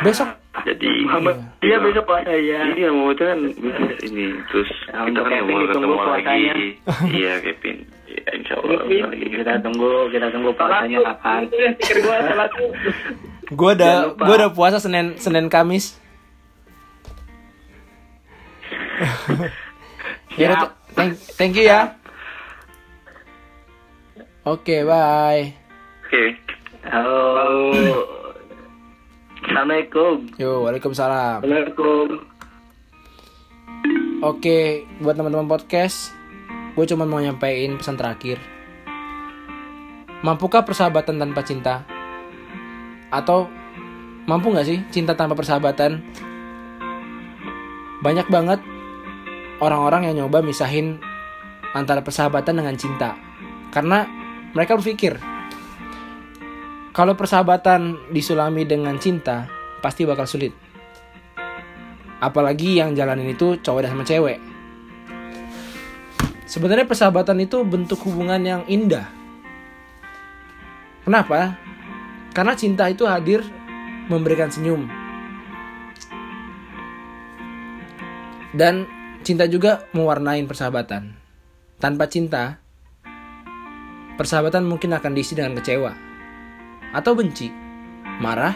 Besok jadi Muhammad, iya besok puasa ya. Iya mau itu kan bisnis ini terus Ya, kita kan mau ketemu lagi iya Kevin ya, insya Allah lagi. Kita tunggu, kita tunggu puasanya kapan. Gue salah tuh. Gue udah udah puasa Senin Senin Kamis. ya, udah, thank, thank you ya. Oke, bye. oke Halo. Assalamualaikum. Yo, waalaikumsalam. Assalamualaikum. Oke, buat teman-teman podcast, gue cuma mau nyampein pesan terakhir. Mampukah persahabatan tanpa cinta? Atau mampu nggak sih cinta tanpa persahabatan? Banyak banget orang-orang yang nyoba misahin antara persahabatan dengan cinta. Karena mereka berpikir, kalau persahabatan disulami dengan cinta, pasti bakal sulit. Apalagi yang jalanin itu cowok dan sama cewek. Sebenarnya persahabatan itu bentuk hubungan yang indah. Kenapa? Karena cinta itu hadir memberikan senyum. Dan cinta juga mewarnai persahabatan. Tanpa cinta, persahabatan mungkin akan diisi dengan kecewa atau benci, marah,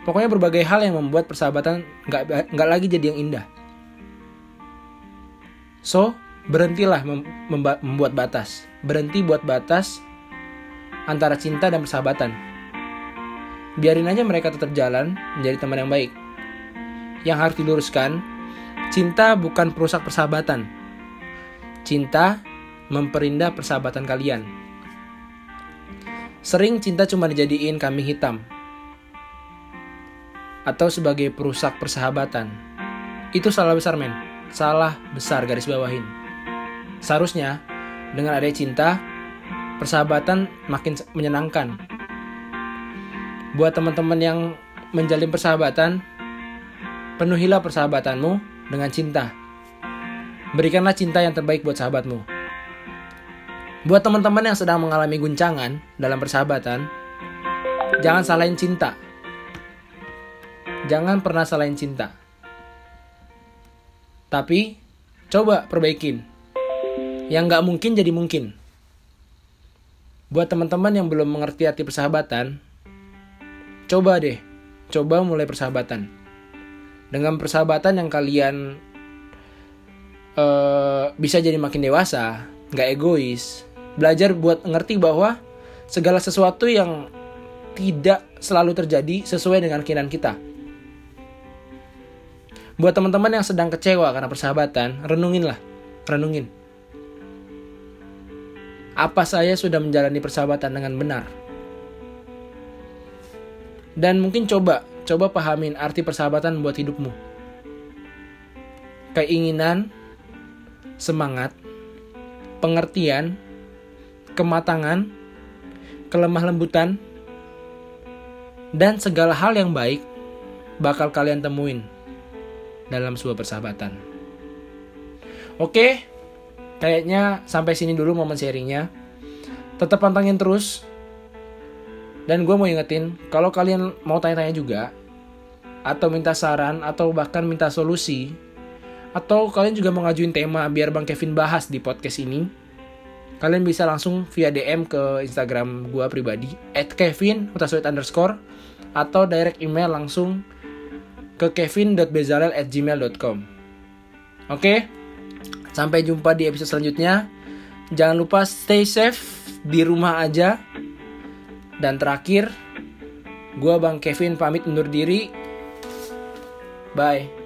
Pokoknya berbagai hal yang membuat persahabatan nggak nggak lagi jadi yang indah. So, berhentilah mem- membuat batas. Berhenti buat batas antara cinta dan persahabatan. Biarin aja mereka tetap jalan menjadi teman yang baik. Yang harus diluruskan, cinta bukan perusak persahabatan. Cinta memperindah persahabatan kalian. Sering cinta cuma dijadiin kambing hitam atau sebagai perusak persahabatan. Itu salah besar men. Salah besar garis bawahin. Seharusnya dengan adanya cinta, persahabatan makin menyenangkan. Buat teman-teman yang menjalin persahabatan, penuhilah persahabatanmu dengan cinta. Berikanlah cinta yang terbaik buat sahabatmu. Buat teman-teman yang sedang mengalami guncangan dalam persahabatan, jangan salahin cinta. Jangan pernah salahin cinta. Tapi, coba perbaikin. Yang nggak mungkin jadi mungkin. Buat teman-teman yang belum mengerti arti persahabatan, coba deh, coba mulai persahabatan. Dengan persahabatan yang kalian eh, bisa jadi makin dewasa, nggak egois, belajar buat ngerti bahwa segala sesuatu yang tidak selalu terjadi sesuai dengan keinginan kita. Buat teman-teman yang sedang kecewa karena persahabatan, renunginlah, renungin. Apa saya sudah menjalani persahabatan dengan benar? Dan mungkin coba, coba pahamin arti persahabatan buat hidupmu. Keinginan, semangat, pengertian, kematangan, kelemah lembutan, dan segala hal yang baik bakal kalian temuin dalam sebuah persahabatan. Oke, kayaknya sampai sini dulu momen sharingnya. Tetap pantangin terus. Dan gue mau ingetin, kalau kalian mau tanya-tanya juga, atau minta saran, atau bahkan minta solusi, atau kalian juga mau ngajuin tema biar Bang Kevin bahas di podcast ini, kalian bisa langsung via DM ke Instagram gue pribadi, at Kevin, underscore, atau direct email langsung ke kevin.bezalel@gmail.com. Oke, sampai jumpa di episode selanjutnya. Jangan lupa stay safe di rumah aja. Dan terakhir, gua Bang Kevin pamit undur diri. Bye.